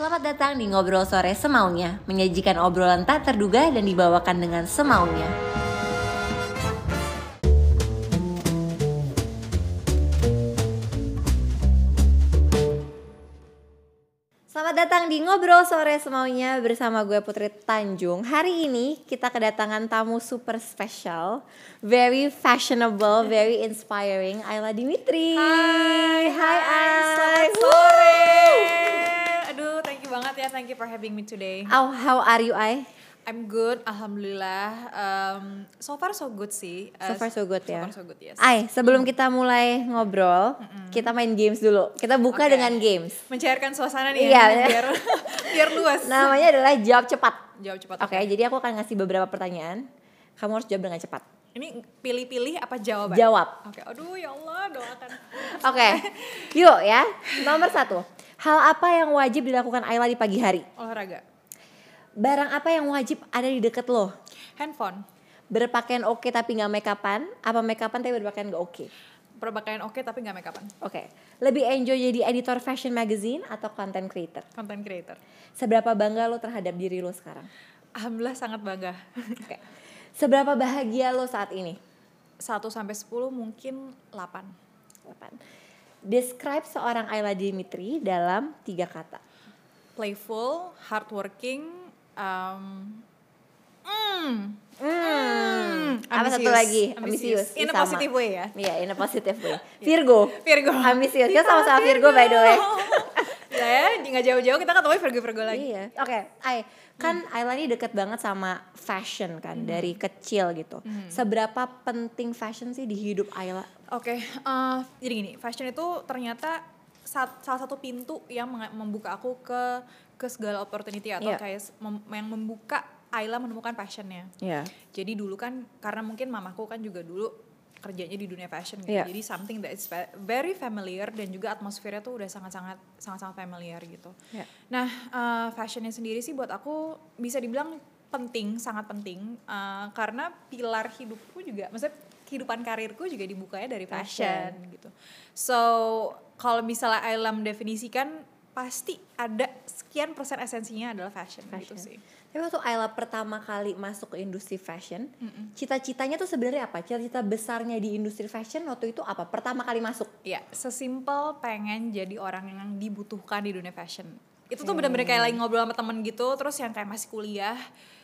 Selamat datang di Ngobrol Sore Semaunya, menyajikan obrolan tak terduga dan dibawakan dengan semaunya. Selamat datang di Ngobrol Sore Semaunya bersama gue Putri Tanjung. Hari ini kita kedatangan tamu super spesial, very fashionable, very inspiring, Ayla Dimitri. Hai, hai, Ay. selamat sore. Banget ya, thank you for having me today. Oh, how are you, Ay? I'm good, alhamdulillah. Um, so far so good sih. So Uh, far so good so ya. far so good, yes. Ay, sebelum kita mulai ngobrol, kita main games dulu. Kita buka Oke. dengan games. Mencairkan suasana nih Iya. ya, biar biar luas. Namanya adalah jawab cepat. Jawab cepat. Oke, jadi aku akan ngasih beberapa pertanyaan. Kamu harus jawab dengan cepat. Ini pilih-pilih apa jawaban? Jawab. Oke, aduh ya Allah, doakan. Oke, yuk ya. Nomor satu. Hal apa yang wajib dilakukan Ayla di pagi hari? Olahraga. Barang apa yang wajib ada di deket lo? Handphone. Berpakaian oke tapi nggak make upan? Apa make upan tapi berpakaian nggak oke? Berpakaian oke tapi nggak make upan. Oke. Lebih enjoy jadi editor fashion magazine atau content creator? Content creator. Seberapa bangga lo terhadap diri lo sekarang? Alhamdulillah sangat bangga. Oke. Seberapa bahagia lo saat ini? 1 sampai 10 mungkin 8. 8. Describe seorang Ayla Dimitri dalam tiga kata. playful, hardworking, um, mm, Hmm. Apa ambisius, satu lagi? ambisius. In a Sama. positive way ya. Iya, in a positive way. Virgo. Virgo. Ambisius. Kita sama-sama Virgo by the way. ya, nggak jauh-jauh kita ketemu Virgo-Virgo lagi. Iya. Oke, Ay, kan Ayla ini deket banget sama fashion kan dari kecil gitu. Seberapa penting fashion sih di hidup Ayla? Oke, eh, jadi gini, fashion itu ternyata sa- salah satu pintu yang membuka aku ke ke segala opportunity atau Iya. kayak mem- yang membuka Ayla menemukan passionnya. Iya. Jadi dulu kan karena mungkin mamaku kan juga dulu kerjanya di dunia fashion gitu. Iya. Jadi something that is ve- very familiar dan juga atmosfernya tuh udah sangat-sangat sangat-sangat familiar gitu. Iya. Nah, eh, fashionnya sendiri sih buat aku bisa dibilang penting, sangat penting eh, karena pilar hidupku juga maksudnya kehidupan karirku juga dibukanya dari fashion, gitu. So, kalau misalnya Ailam definisikan pasti ada sekian persen esensinya adalah fashion, gitu Fashion. sih. Tapi waktu Ayla pertama kali masuk ke industri fashion, cita-citanya tuh sebenarnya apa? Cita-cita besarnya di industri fashion waktu itu apa? Pertama kali masuk? Ya, sesimpel pengen jadi orang yang dibutuhkan di dunia fashion. Itu tuh bener-bener kayak lagi ngobrol sama temen gitu, terus yang kayak masih kuliah,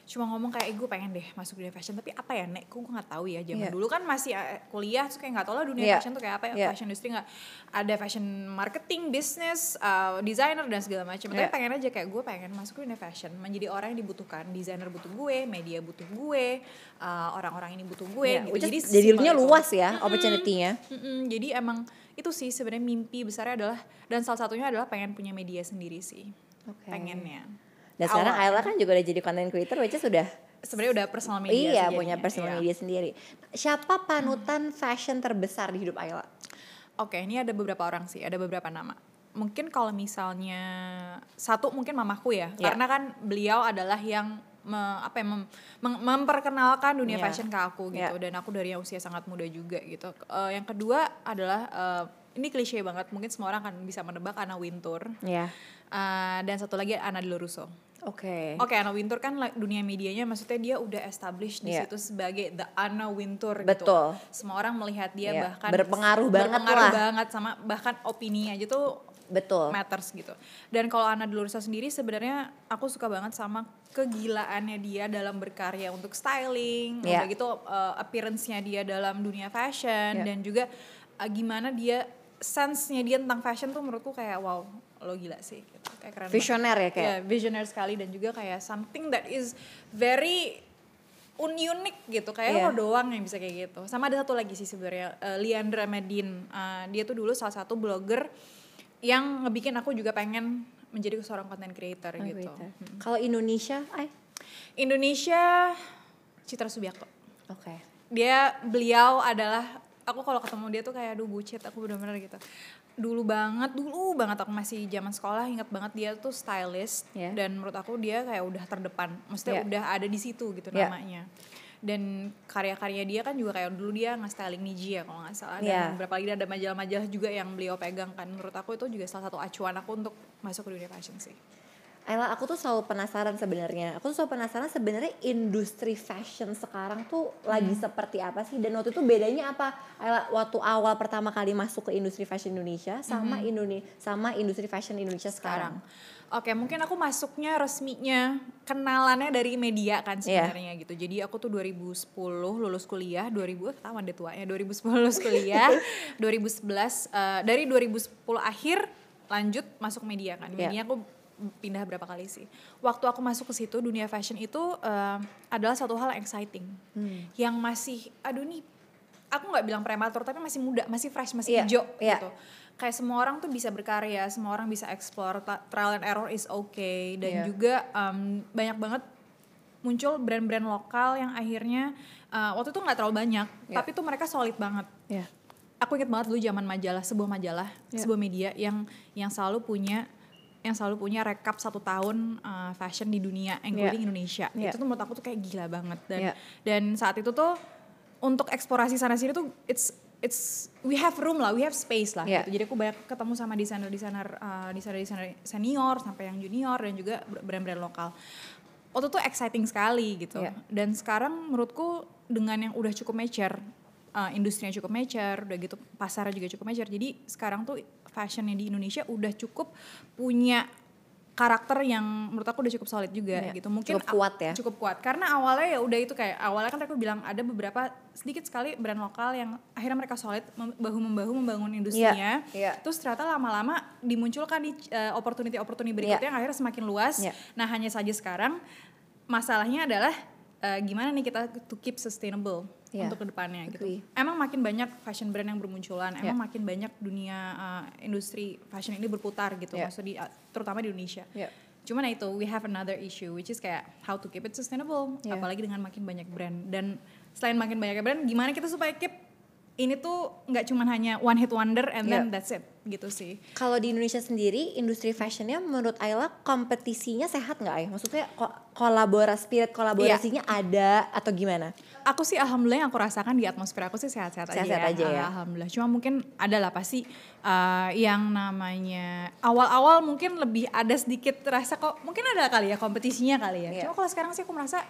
cuma ngomong kayak, eh, gue pengen deh masuk dunia fashion. Tapi apa ya, Nek? Gue gak tahu ya, zaman Iya. dulu kan masih eh, kuliah, terus kayak gak tau lah dunia Iya. fashion tuh kayak apa ya, Iya. fashion industry gak, ada fashion marketing, business, uh, designer, dan segala macam. Tapi Iya. pengen aja kayak gue pengen masuk dunia fashion, menjadi orang yang dibutuhkan. Designer butuh gue, media butuh gue, uh, orang-orang ini butuh gue. Iya, gitu. Jadi jadinya luas ya opportunity-nya. Mm-mm, jadi emang itu sih sebenarnya mimpi besarnya adalah dan salah satunya adalah pengen punya media sendiri sih Oke. pengennya Dan sekarang. Ayla kan juga udah jadi content creator, which is sudah sebenarnya udah personal media iya punya personal iya. media sendiri. Siapa panutan fashion terbesar di hidup Ayla? oke ini ada beberapa orang sih ada beberapa nama mungkin kalau misalnya satu mungkin mamaku ya Iya. karena kan beliau adalah yang me- apa ya, mem- mem- memperkenalkan dunia Iya. fashion ke aku gitu Iya. dan aku dari yang usia sangat muda juga gitu Eh, yang kedua adalah eh, ini klise banget mungkin semua orang akan bisa menebak Anna Wintour Ya. Eh, dan satu lagi Anna Di Russo Oke. Oke, Anna Wintour kan dunia medianya maksudnya dia udah established di Iya. situ sebagai the Anna Wintour Betul. gitu. Semua orang melihat dia Iya, bahkan berpengaruh banget berpengaruh lah. banget sama bahkan opini aja tuh Betul. matters gitu. Dan kalau Anna Delurusa sendiri sebenarnya aku suka banget sama kegilaannya dia dalam berkarya untuk styling, udah gitu uh, appearance-nya dia dalam dunia fashion Iya. dan juga uh, gimana dia sense-nya dia tentang fashion tuh menurutku kayak wow, lo gila sih gitu. Kayak keren. Visioner ya kayak. Iya, visioner sekali dan juga kayak something that is very un unik gitu kayak Iya. lo doang yang bisa kayak gitu sama ada satu lagi sih sebenarnya eh, Liandra Medin Eh, dia tuh dulu salah satu blogger yang ngebikin aku juga pengen menjadi seorang content creator Oh, gitu gitu. Kalau Indonesia, ay. Indonesia Citra Subiakto Oke. dia beliau adalah aku kalau ketemu dia tuh kayak aduh bucit aku bener-bener gitu dulu banget dulu banget aku masih zaman sekolah ingat banget dia tuh stylist Yeah. dan menurut aku dia kayak udah terdepan maksudnya Yeah. udah ada di situ gitu Yeah. namanya dan karya-karya dia kan juga kayak dulu dia nge-styling Niji ya kalau nggak salah. Dan Yeah. beberapa lagi ada majalah-majalah juga yang beliau pegang kan. Menurut aku itu juga salah satu acuan aku untuk masuk ke dunia fashion sih Ayla aku tuh selalu penasaran sebenarnya. Aku tuh selalu penasaran sebenarnya industri fashion sekarang tuh lagi Hmm. seperti apa sih dan waktu itu bedanya apa? Ayla waktu awal pertama kali masuk ke industri fashion Indonesia sama Hmm. Indonesia sama industri fashion Indonesia sekarang. Oke, mungkin aku masuknya resminya kenalannya dari media kan Iya. sebenarnya gitu. Jadi aku tuh 2010 lulus kuliah, 2000 eh, ketahuan deh tuanya, 2010 lulus kuliah, 2011 eh, dari 2010 akhir lanjut masuk media kan. Iya. Media aku pindah berapa kali sih. Waktu aku masuk ke situ dunia fashion itu eh, adalah satu hal exciting. Hmm. Yang masih aduh nih aku nggak bilang prematur tapi masih muda, masih fresh, masih Iya, hijau iya. gitu kayak semua orang tuh bisa berkarya, semua orang bisa explore, trial and error is okay dan Iya. juga um, banyak banget muncul brand-brand lokal yang akhirnya uh, waktu itu nggak terlalu banyak, Iya. tapi tuh mereka solid banget. Iya. Aku inget banget dulu zaman majalah, sebuah majalah, Iya. sebuah media yang yang selalu punya yang selalu punya rekap satu tahun uh, fashion di dunia, including Indonesia. Iya. Itu tuh menurut aku tuh kayak gila banget dan Iya. dan saat itu tuh untuk eksplorasi sana sini tuh it's it's we have room lah, we have space lah Iya. gitu. Jadi aku banyak ketemu sama desainer-desainer uh, desainer-desainer senior sampai yang junior dan juga brand-brand lokal. Waktu itu exciting sekali gitu. Iya. Dan sekarang menurutku dengan yang udah cukup mature, uh, industrinya cukup mature, udah gitu pasarnya juga cukup mature. Jadi sekarang tuh fashionnya di Indonesia udah cukup punya karakter yang menurut aku udah cukup solid juga Iya, gitu. Mungkin cukup kuat ya. cukup kuat karena awalnya ya udah itu kayak awalnya kan aku bilang ada beberapa sedikit sekali brand lokal yang akhirnya mereka solid mem- bahu membahu membangun industrinya iya. terus ternyata lama-lama dimunculkan di uh, opportunity opportunity berikutnya Iya. yang akhirnya semakin luas Iya. nah hanya saja sekarang masalahnya adalah uh, gimana nih kita to keep sustainable Iya. untuk ke depannya gitu Agree. emang makin banyak fashion brand yang bermunculan Iya. emang makin banyak dunia uh, industri fashion ini berputar gitu Iya. maksud di terutama di Indonesia Iya. Cuman ya itu we have another issue which is kayak how to keep it sustainable Yeah. apalagi dengan makin banyak brand dan selain makin banyak brand gimana kita supaya keep ini tuh nggak cuman hanya one hit wonder and then Yeah. that's it gitu sih. Kalau di Indonesia sendiri, industri fashionnya menurut Ayla kompetisinya sehat nggak ya? Maksudnya ko- kolaborasi, spirit kolaborasinya Iya. ada atau gimana? Aku sih alhamdulillah yang aku rasakan di atmosfer aku sih sehat-sehat aja, Sehat-sehat ya. aja ya. Alhamdulillah. Cuma mungkin ada lah pasti uh, yang namanya awal-awal mungkin lebih ada sedikit rasa kok mungkin ada kali ya kompetisinya kali ya. Iya. Cuma kalau sekarang sih aku merasa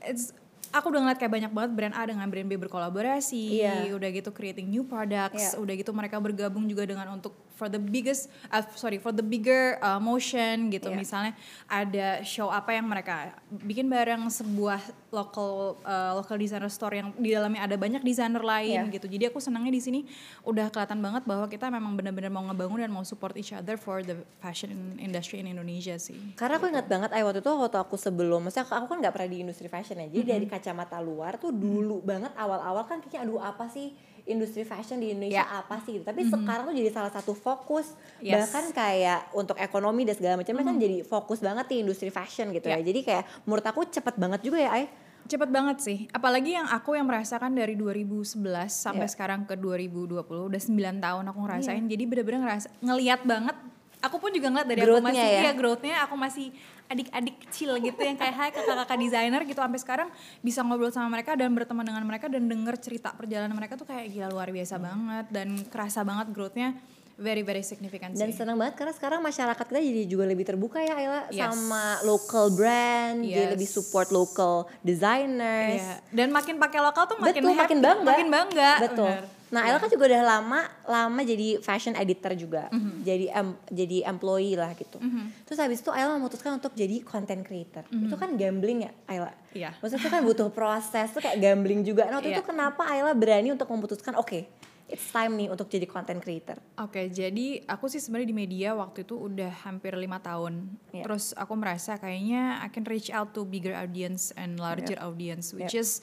it's aku udah ngeliat kayak banyak banget brand A dengan brand B berkolaborasi, Iya. udah gitu creating new products, Iya. udah gitu mereka bergabung juga dengan untuk for the biggest, uh, sorry for the bigger uh, motion gitu. Iya. Misalnya ada show apa yang mereka bikin bareng sebuah local uh, local designer store yang di dalamnya ada banyak desainer lain Iya. gitu. Jadi aku senangnya di sini udah kelihatan banget bahwa kita memang benar-benar mau ngebangun dan mau support each other for the fashion industry in Indonesia sih. Karena aku ingat banget, ay waktu itu waktu aku sebelum, maksudnya aku, aku kan nggak pernah di industri fashion ya. Jadi dari kacamata luar tuh dulu banget awal-awal kan kayaknya aduh apa sih industri fashion di Indonesia Ya. apa sih gitu. Tapi sekarang tuh jadi salah satu fokus Yes. bahkan kayak untuk ekonomi dan segala macamnya kan jadi fokus banget di industri fashion gitu ya. Ya. Jadi kayak menurut aku cepet banget juga ya ay. Cepet banget sih, apalagi yang aku yang merasakan dari 2011 sampai Iya. sekarang ke 2020 udah 9 tahun aku ngerasain. Jadi bener-bener ngerasa ngeliat banget. Aku pun juga ngeliat dari aku Growth-nya masih ya? iya growth-nya aku masih adik-adik kecil gitu yang kayak hai kakak-kakak desainer gitu sampai sekarang bisa ngobrol sama mereka dan berteman dengan mereka dan denger cerita perjalanan mereka tuh kayak gila luar biasa Hmm. banget dan kerasa banget growth-nya very very significant Dan sih. senang banget karena sekarang masyarakat kita jadi juga lebih terbuka ya Ayla Yes. sama local brand, jadi Yes. lebih support local designers. Iya. Dan makin pakai lokal tuh makin Betul, happy, makin bangga. Makin bangga. Betul. bener. Nah, Ayla kan juga udah lama lama jadi fashion editor juga. Mhm. Jadi em- jadi employee lah gitu. Terus habis itu Ayla memutuskan untuk jadi content creator. Itu kan gambling ya, Ayla? Mhm. Iya. Maksudnya itu kan butuh proses tuh kayak gambling juga. Nah, waktu Iya. itu kenapa Ayla berani untuk memutuskan oke, it's time nih untuk jadi content creator. Oke, jadi aku sih sebenarnya di media waktu itu udah hampir lima tahun. Iya. Terus aku merasa kayaknya I can reach out to bigger audience and larger audience, which is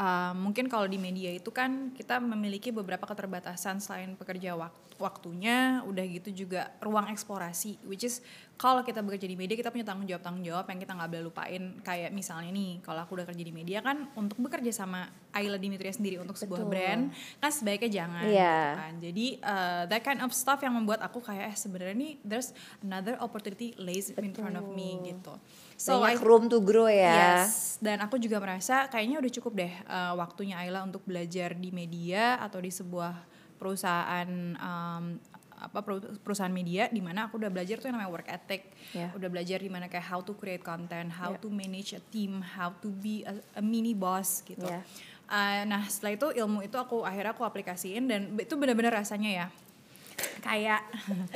uh, mungkin kalau di media itu kan kita memiliki beberapa keterbatasan selain pekerja wak- waktunya, udah gitu juga ruang eksplorasi, which is kalau kita bekerja di media kita punya tanggung jawab tanggung jawab yang kita nggak boleh lupain. Kayak misalnya nih, kalau aku udah kerja di media kan untuk bekerja sama Ayla Dimitria sendiri untuk sebuah Betul. brand kan sebaiknya jangan. Iya. gitu kan. Jadi uh, that kind of stuff yang membuat aku kayak eh sebenarnya nih there's another opportunity lays in front of me gitu. So Banyak I room to grow ya. Yes, dan aku juga merasa kayaknya udah cukup deh uh, waktunya Ayla untuk belajar di media atau di sebuah perusahaan um, apa peru- perusahaan media di mana aku udah belajar tuh yang namanya work ethic Yeah. udah belajar di mana kayak how to create content how Yeah. to manage a team how to be a, a mini boss gitu Yeah. Uh, nah setelah itu ilmu itu aku akhirnya aku aplikasiin dan itu benar-benar rasanya ya kayak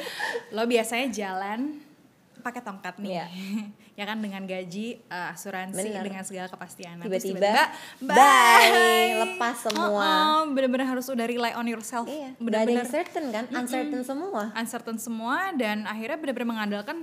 lo biasanya jalan pakai tongkat nih Iya. ya kan dengan gaji uh, asuransi Bener. dengan segala kepastian Tiba-tiba, tiba-tiba, bye, lepas semua. Oh, bener-bener harus udah rely on yourself Iya, bener-bener certain kan, uncertain semua. uncertain semua dan akhirnya benar-benar mengandalkan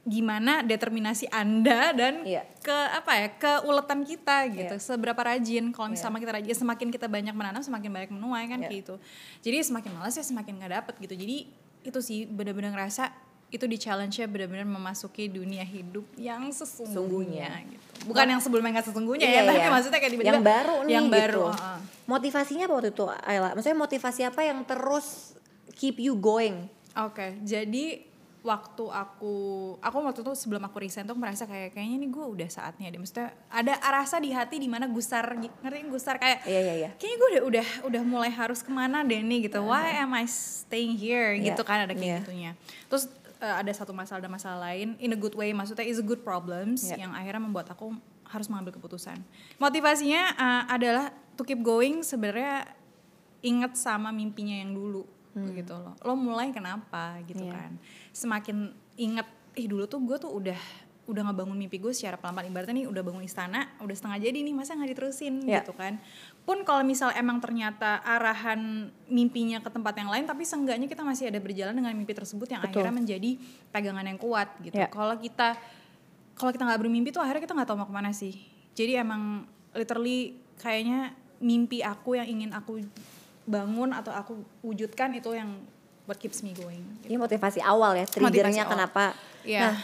gimana determinasi anda dan Iya. ke apa ya keuletan kita gitu Iya. seberapa rajin kalau Iya. misalnya kita rajin semakin kita banyak menanam semakin banyak menuai kan kayak gitu jadi semakin malas ya semakin nggak dapet gitu jadi itu sih benar-benar ngerasa itu di challenge nya benar-benar memasuki dunia hidup yang sesungguhnya Sungguhnya. gitu bukan yang sebelumnya nggak sesungguhnya Iya, ya tapi iya. maksudnya kayak tiba-tiba yang baru nih yang gitu. baru uh-uh. Motivasinya apa waktu itu Ayla? Maksudnya motivasi apa yang terus keep you going? Oke, jadi waktu aku aku waktu itu sebelum aku resign tuh merasa kayak kayaknya nih gue udah saatnya deh. Maksudnya ada rasa di hati di mana gusar ngerti gusar kayak Iya iya iya. kayaknya gue udah udah udah mulai harus ke mana deh nih gitu. Why am I staying here Iya, gitu kan ada kayak iya. gitunya. Terus eh, ada satu masalah ada masalah lain in a good way maksudnya is a good problems Iya. yang akhirnya membuat aku harus mengambil keputusan. Motivasinya eh, adalah to keep going sebenarnya inget sama mimpinya yang dulu gitu loh. Lo mulai kenapa gitu Hmm. Iya. kan. Semakin inget ih dulu tuh gue tuh udah udah ngebangun mimpi gue secara pelan-pelan ibaratnya nih udah bangun istana udah setengah jadi nih masa nggak diterusin Iya. gitu kan pun kalau misal emang ternyata arahan mimpinya ke tempat yang lain tapi seenggaknya kita masih ada berjalan dengan mimpi tersebut yang Betul. akhirnya menjadi pegangan yang kuat gitu Iya. kalau kita kalau kita nggak bermimpi tuh akhirnya kita nggak tahu mau ke mana sih jadi emang literally kayaknya mimpi aku yang ingin aku bangun atau aku wujudkan itu yang what keeps me going gitu. Ini motivasi awal ya, triggernya kenapa. Iya. Nah,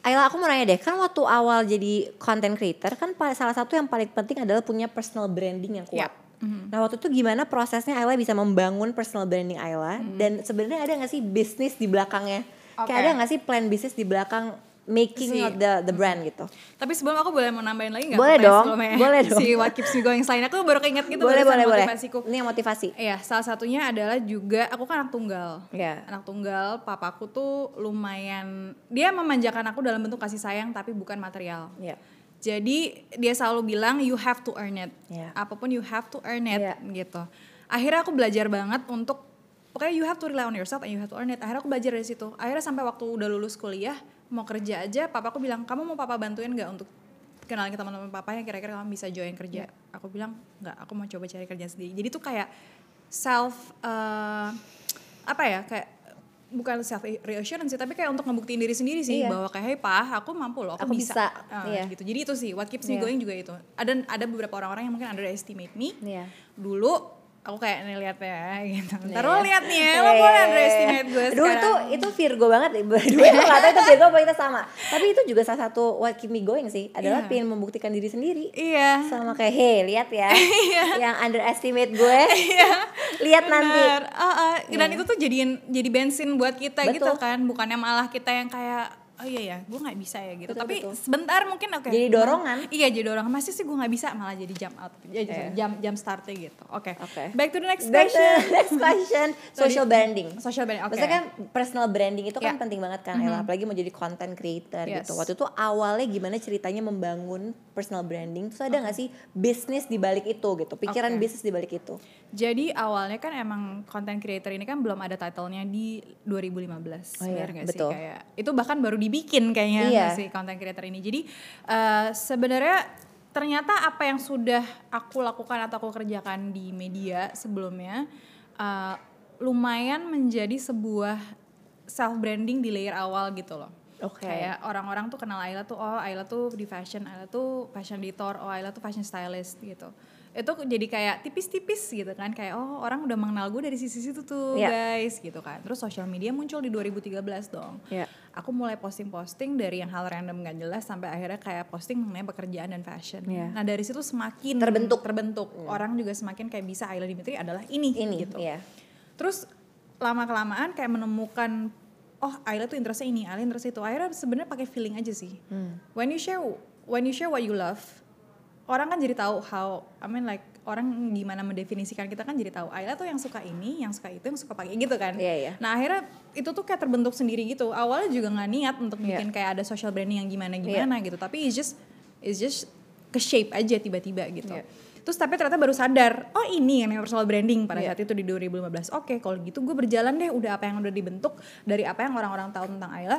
Ayla aku mau nanya deh, kan waktu awal jadi content creator kan salah satu yang paling penting adalah punya personal branding yang kuat. Yap. Mhm. Nah waktu itu gimana prosesnya Ayla bisa membangun personal branding Ayla dan sebenarnya ada nggak sih bisnis di belakangnya? Kayak Oke. ada nggak sih plan bisnis di belakang making Si- of the the brand gitu? Tapi sebelum aku boleh mau nambahin lagi nggak? Boleh dong, boleh dong. Si what keeps me going selain aku baru keinget gitu boleh boleh boleh. motivasiku. Ini yang motivasi. Iya, salah satunya adalah juga aku kan anak tunggal. Iya. Anak tunggal, papaku tuh lumayan dia memanjakan aku dalam bentuk kasih sayang tapi bukan material. Iya. Jadi dia selalu bilang you have to earn it. Iya. Apa pun you have to earn it Iya. gitu. Akhirnya aku belajar banget untuk pokoknya you have to rely on yourself and you have to earn it. Akhirnya aku belajar dari situ. Akhirnya sampai waktu udah lulus kuliah mau kerja aja, papaku bilang kamu mau papa bantuin nggak untuk kenalin ke teman-teman papa yang kira-kira kamu bisa join kerja. Aku bilang nggak, aku mau coba cari kerja sendiri. Jadi tuh kayak self eh, apa ya kayak bukan self reassurance sih tapi kayak untuk ngebuktiin diri sendiri sih Iya. bahwa kayak hey pa aku mampu loh aku, Aku bisa, Eh, iya. gitu jadi itu sih what keeps me Iya. going juga itu ada ada beberapa orang-orang yang mungkin underestimate me Iya. dulu aku kayak nih lihat ya gitu ntar Iya. lo lihat nih ya lo boleh underestimate gue Aduh itu sekarang itu Virgo banget berdua gue gak tau itu Virgo apa kita sama Tapi itu juga salah satu what keep me going sih Adalah Iya. pengen membuktikan diri sendiri iya Sama kayak hey lihat ya Yang underestimate gue Iya. Lihat nanti. Ah, ah. dan Iya. itu tuh jadiin jadi bensin buat kita gitu kan bukannya malah kita yang kayak oh iya ya gue nggak bisa ya gitu Betul, tapi betul. sebentar mungkin oke Jadi dorongan. iya jadi dorongan masih sih gue nggak bisa malah jadi jump out ya, Iya. jam jam startnya gitu oke Oke. back to the next Back to question the next question Social branding social branding oke Maksudnya kan personal branding itu kan Ya. penting banget kan Ella, apalagi mau jadi content creator Yes. gitu. Waktu itu awalnya gimana ceritanya membangun personal branding? Terus ada nggak sih bisnis di balik itu gitu? Pikiran Oke. bisnis di balik itu? Jadi awalnya kan emang content creator ini kan belum ada titlenya di 2015 Oh iya, benar nggak betul. sih kayak itu bahkan baru dibikin kayaknya Iya. sih content creator ini. Jadi eh, sebenarnya ternyata apa yang sudah aku lakukan atau aku kerjakan di media sebelumnya eh, lumayan menjadi sebuah self branding di layer awal gitu loh. Oke. Kayak orang-orang tuh kenal Ayla tuh oh Ayla tuh di fashion, Ayla tuh fashion editor, oh Ayla tuh fashion stylist gitu. Itu jadi kayak tipis-tipis gitu kan kayak oh orang udah mengenal gue dari sisi situ tuh Iya. guys gitu kan. Terus social media muncul di 2013 dong. Iya. Aku mulai posting-posting dari yang hal random gak jelas sampai akhirnya kayak posting mengenai pekerjaan dan fashion. Iya. Nah dari situ semakin Terbentuk. terbentuk. Orang juga semakin kayak bisa Ayla Dimitri adalah ini, Ini gitu. ya. Terus lama kelamaan kayak menemukan oh Ayla tuh interestnya ini, Ayla interestnya itu. Akhirnya sebenarnya pakai feeling aja sih. Hmm. When you share when you share what you love, orang kan jadi tahu how I mean like orang gimana mendefinisikan kita kan jadi tahu Ayla tuh yang suka ini yang suka itu yang suka pakai gitu kan Iya, iya. nah akhirnya itu tuh kayak terbentuk sendiri gitu awalnya juga nggak niat untuk Iya. bikin kayak ada social branding yang gimana gimana gitu tapi it's just it's just ke shape aja tiba-tiba gitu Iya. Terus tapi ternyata baru sadar oh ini yang namanya personal branding pada Iya. saat itu di 2015 oke kalau gitu gue berjalan deh udah apa yang udah dibentuk dari apa yang orang-orang tahu tentang Ayla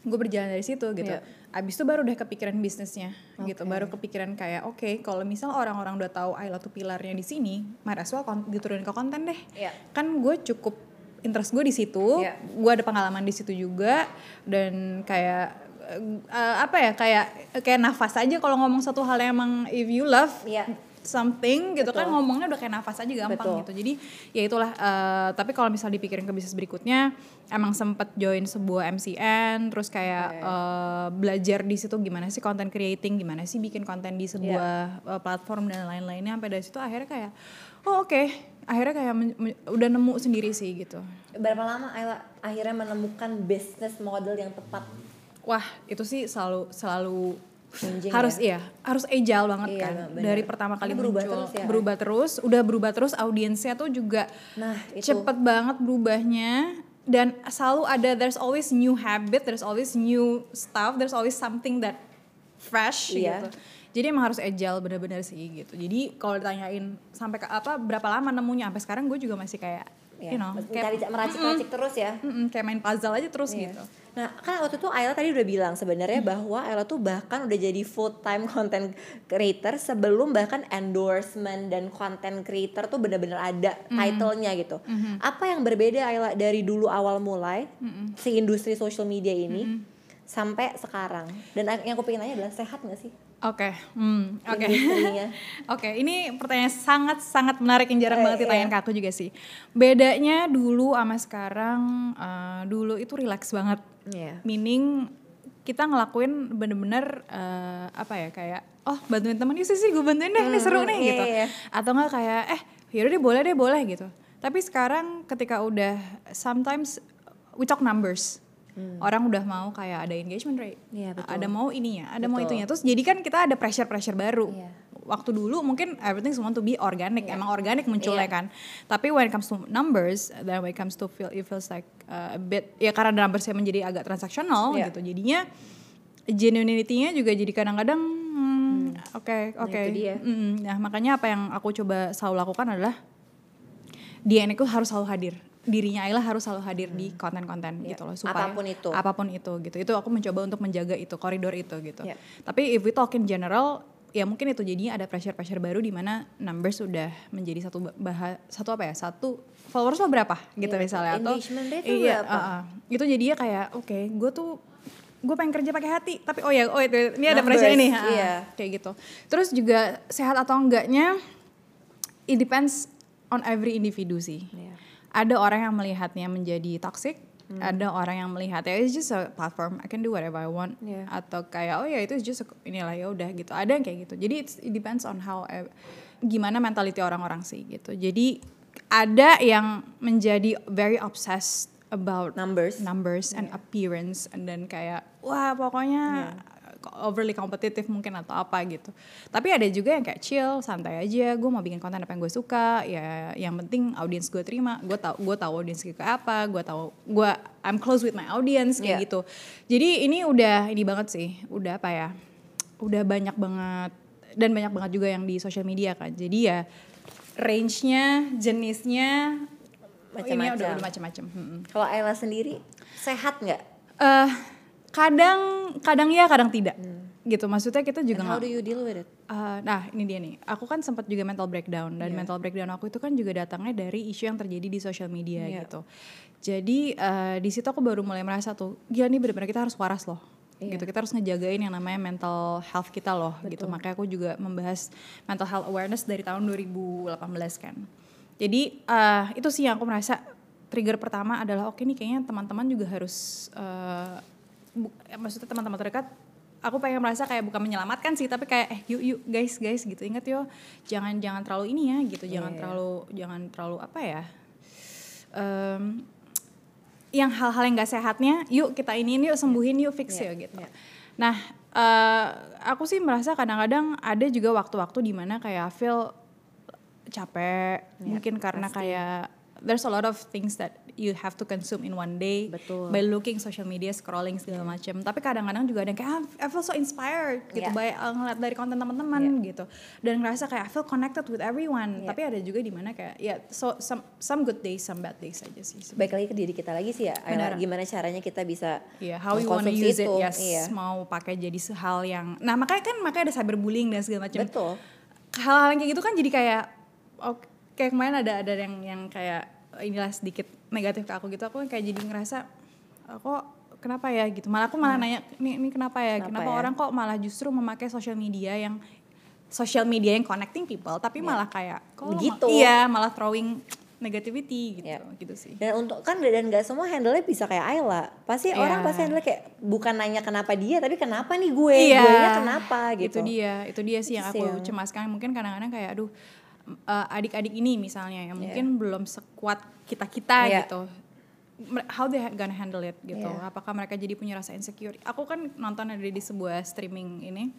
gue berjalan dari situ gitu Iya. abis itu baru udah kepikiran bisnisnya gitu Oke. baru kepikiran kayak oke kalau misal orang-orang udah tahu Ayla tuh pilarnya di sini might as well diturunin ke konten deh Iya. kan gue cukup interest gue di situ Iya. gue ada pengalaman di situ juga dan kayak eh, apa ya kayak kayak nafas aja kalau ngomong satu hal yang emang if you love Iya. Something gitu kan Betul. ngomongnya udah kayak nafas aja gampang Betul. gitu jadi ya itulah eh, tapi kalau misal dipikirin ke bisnis berikutnya emang sempet join sebuah MCN terus kayak Oke. eh, belajar di situ gimana sih content creating gimana sih bikin konten di sebuah Iya. eh, platform dan lain-lainnya sampai dari situ akhirnya kayak oh oke akhirnya kayak udah nemu sendiri sih gitu Berapa lama Ayla akhirnya menemukan bisnis model yang tepat? wah itu sih selalu selalu Changing harus ya? iya harus agile banget Iya, kan bener. dari pertama kali berubah muncul terus ya, berubah terus udah berubah terus audiensnya tuh juga Nah, itu. cepet banget berubahnya dan selalu ada there's always new habit there's always new stuff there's always something that fresh Iya. gitu jadi emang harus agile bener-bener sih gitu jadi kalau ditanyain sampai ke apa berapa lama nemunya sampai sekarang gue juga masih kayak Ya, you know mencari kayak meracik-racik terus ya. mm-mm, kayak main puzzle aja terus Iya. gitu Nah, kan waktu itu Ayla tadi udah bilang sebenarnya Hmm. bahwa Ayla tuh bahkan udah jadi full time content creator sebelum bahkan endorsement dan content creator tuh bener-bener ada Hmm. title-nya gitu. Apa yang berbeda Ayla dari dulu awal mulai Hmm. si industri social media ini sampai sekarang? Dan yang aku pengen nanya adalah sehat gak sih Oke, hmm, oke. industrinya? Oke, ini pertanyaan sangat sangat menarik yang jarang Eh, banget ditanyain iya. ke aku juga sih. Bedanya dulu sama sekarang, eh, dulu itu relax banget. Iya. Meaning kita ngelakuin bener-bener eh, apa ya kayak oh bantuin temen sih sih gue bantuin deh ini seru Hmm, nih iya, gitu. iya. Atau enggak kayak eh yaudah deh boleh deh boleh gitu. Tapi sekarang ketika udah sometimes we talk numbers. Orang udah mau kayak ada engagement rate, Hmm. Iya, betul. ada mau ininya, ada mau Betul. itunya. Terus jadi kan kita ada pressure-pressure baru. Iya. Waktu dulu mungkin everything want to be organic, emang organik munculnya Iya. kan. Tapi when it comes to numbers, then when it comes to feel, it feels like uh, a bit ya karena numbersnya menjadi agak transaksional Iya. gitu. Jadinya genuinity-nya juga jadi kadang-kadang hmm, oke Nah, oke. itu dia. Mm, Nah makanya apa yang aku coba selalu lakukan adalah DNA ku harus selalu hadir dirinya Ayla harus selalu hadir di konten-konten Iya. gitu loh supaya Apa pun itu. apa pun itu gitu itu aku mencoba untuk menjaga itu koridor itu gitu Iya. tapi if we talk in general ya mungkin itu jadinya ada pressure pressure baru di mana numbers sudah menjadi satu bahas satu apa ya satu followers lo berapa gitu Iya, misalnya atau iya berapa? uh, uh. itu jadinya kayak oke gue tuh gue pengen kerja pakai hati tapi oh ya oh itu ini ada Numbers, pressure ini ha, iya. kayak gitu terus juga sehat atau enggaknya it depends on every individu sih Iya. Ada orang yang melihatnya menjadi toxic Hmm. ada orang yang melihat ya it's just a platform I can do whatever I want Iya. atau kayak oh ya itu just a- inilah ya udah gitu ada yang kayak gitu jadi it's, it depends on how eh, gimana mentality orang-orang sih gitu jadi ada yang menjadi very obsessed about Numbers. numbers and appearance and then kayak wah pokoknya overly kompetitif mungkin atau apa gitu tapi ada juga yang kayak chill santai aja gue mau bikin konten apa yang gue suka ya yang penting audiens gue terima gue tau gue tahu audiens gue apa gue tahu gue I'm close with my audience kayak Yeah. gitu jadi ini udah ini banget sih udah apa ya udah banyak banget dan banyak banget juga yang di social media kan jadi ya range-nya jenisnya oh, ini Macam-macam. udah udah macam-macam. Kalau Ayla sendiri sehat nggak? eh kadang kadang ya kadang tidak gitu maksudnya kita juga And how do you deal with it? Eh, nah ini dia nih aku kan sempat juga mental breakdown dan Iya. mental breakdown aku itu kan juga datangnya dari isu yang terjadi di social media Iya. gitu jadi eh, di situ aku baru mulai merasa tuh gila nih benar-benar kita harus waras loh Iya. gitu kita harus ngejagain yang namanya mental health kita loh gitu makanya aku juga membahas mental health awareness dari tahun 2018 kan jadi eh, itu sih yang aku merasa trigger pertama adalah oke nih kayaknya teman-teman juga harus eh, bu- eh, maksudnya teman-teman terdekat aku pengen merasa kayak bukan menyelamatkan sih tapi kayak eh yuk yuk guys guys gitu ingat yo jangan jangan terlalu ini ya gitu jangan Iya. terlalu jangan terlalu apa ya Em, yang hal-hal yang gak sehatnya yuk kita iniin yuk sembuhin yuk fix Iya, yuk gitu iya. nah eh, aku sih merasa kadang-kadang ada juga waktu-waktu di mana kayak feel capek mungkin karena kayak there's a lot of things that you have to consume in one day Betul. by looking social media scrolling segala macam tapi kadang-kadang juga ada yang kayak ah, I feel so inspired gitu Yeah. by uh, ngeliat dari konten teman-teman gitu dan ngerasa kayak I feel connected with everyone Yeah. tapi ada juga di mana kayak ya so some some good days some bad days aja sih sebenarnya. baik lagi ke diri kita lagi sih ya. Benar. gimana caranya kita bisa Iya, how you wanna use it, itu. yes. Iya. Mau pakai jadi hal yang, nah makanya kan makanya ada cyberbullying dan segala macam. betul Hal-hal yang kayak gitu kan jadi kayak, oh, kayak kemarin ada ada yang yang kayak inilah sedikit negatif ke aku gitu, aku kayak jadi ngerasa, "Oh, kok kenapa ya gitu. Malah aku malah nanya, ini ini kenapa ya? Kenapa Kenapa, ya? orang kok malah justru memakai sosial media yang social media yang connecting people, tapi malah kayak kok ma- Begitu. iya malah throwing negativity gitu, Iya. gitu sih. dan untuk kan dan nggak semua handle-nya bisa kayak Ayla pasti Iya. orang pasti handle kayak bukan nanya kenapa dia tapi kenapa nih gue Iya. gue nya kenapa gitu Itu dia, itu dia sih yang Itu sih aku yang- cemaskan. Mungkin kadang-kadang kayak aduh eh, adik-adik ini misalnya yang mungkin belum sekuat kita-kita Iya. gitu. Mer- How they gonna handle it gitu. Iya. Apakah mereka jadi punya rasa insecure? Aku kan nonton ada di sebuah streaming ini.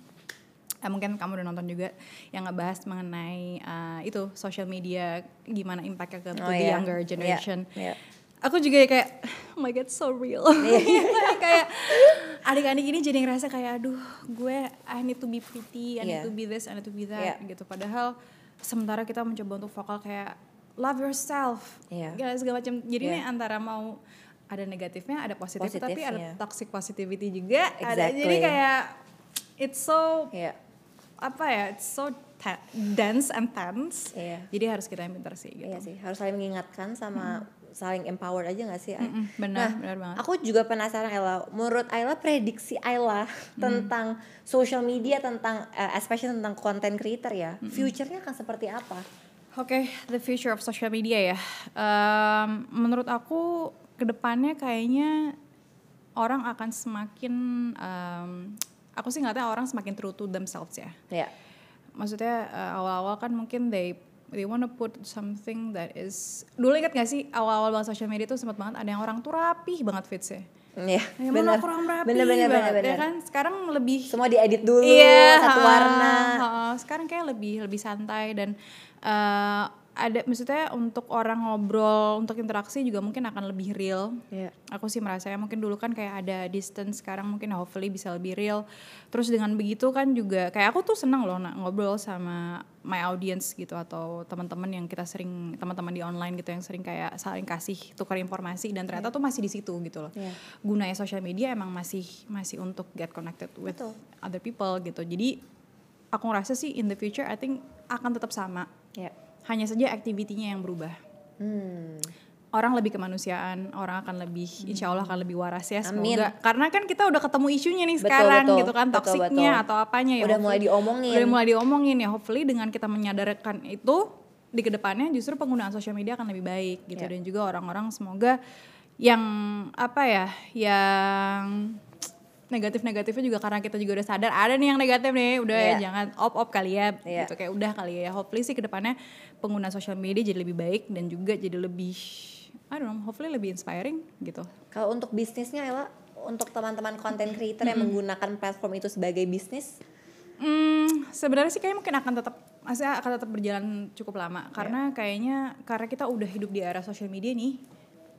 Eh, mungkin kamu udah nonton juga yang ngebahas mengenai eh, itu social media gimana impactnya ke Oh, the iya. younger Iya, generation iya. Aku juga kayak oh my god so real kayak adik-adik ini jadi ngerasa kayak aduh gue I need to be pretty I need Iya. to be this I need to be that Iya. gitu padahal sementara kita mencoba untuk vokal kayak love yourself Iya. segala macam jadi Iya. ini antara mau ada negatifnya ada positif tapi ada toxic positivity juga ada jadi Exactly. kayak it's so Iya. apa ya it's so dense and tense Iya. jadi harus kita yang pintar sih gitu Iya sih, harus saling mengingatkan sama saling empower aja gak sih? Ay? Mm-mm, benar Nah, benar banget Aku juga penasaran Ayla, menurut Ayla prediksi Ayla Hmm. tentang social media, tentang eh, especially tentang content creator ya, Hmm. future-nya akan seperti apa? Oke, the future of social media ya. Em, menurut aku ke depannya kayaknya orang akan semakin, em, aku sih ngeliatnya orang semakin true to themselves ya. Ya, Maksudnya eh, awal-awal kan mungkin they they wanna put something that is dulu ingat gak sih awal-awal banget social media tuh sempat banget ada yang orang tuh rapih banget fitsnya. Iya, Yang benar. mana kurang rapi Bener, bener, banget, bener, ya bener. kan? Sekarang lebih Semua diedit dulu, Iya, satu ha, warna. ha, Sekarang kayak lebih lebih santai dan eh, ada maksudnya untuk orang ngobrol, untuk interaksi juga mungkin akan lebih real. Iya. Aku sih merasa ya mungkin dulu kan kayak ada distance, sekarang mungkin hopefully bisa lebih real. Terus dengan begitu kan juga kayak aku tuh senang loh nak ngobrol sama my audience gitu atau teman-teman yang kita sering teman-teman di online gitu yang sering kayak saling kasih tukar informasi dan ternyata tuh masih di situ gitu loh. Iya. Gunanya social media emang masih masih untuk get connected with Betul. other people gitu. Jadi aku ngerasa sih in the future I think akan tetap sama. Ya. Hanya saja activity-nya yang berubah. Hmm. Orang lebih kemanusiaan, orang akan lebih insya Allah akan lebih waras ya Amin. semoga. Karena kan kita udah ketemu isunya nih Betul, sekarang betul. gitu kan Betul, toksiknya betul. atau apanya ya. Udah mulai diomongin. Udah mulai diomongin ya. Hopefully dengan kita menyadarkan itu di ke depannya justru penggunaan sosial media akan lebih baik gitu Ya. dan juga orang-orang semoga yang apa ya yang negatif-negatifnya juga karena kita juga udah sadar ada nih yang negatif nih udah ya Iya. jangan op-op kali ya Iya. gitu kayak udah kali ya hopefully sih ke depannya pengguna sosial media jadi lebih baik dan juga jadi lebih I don't know hopefully lebih inspiring gitu Kalau untuk bisnisnya Ayla, untuk teman-teman content creator yang menggunakan platform itu sebagai bisnis, Hmm, sebenarnya sih kayaknya mungkin akan tetap maksudnya akan tetap berjalan cukup lama karena kayaknya karena kita udah hidup di era sosial media nih.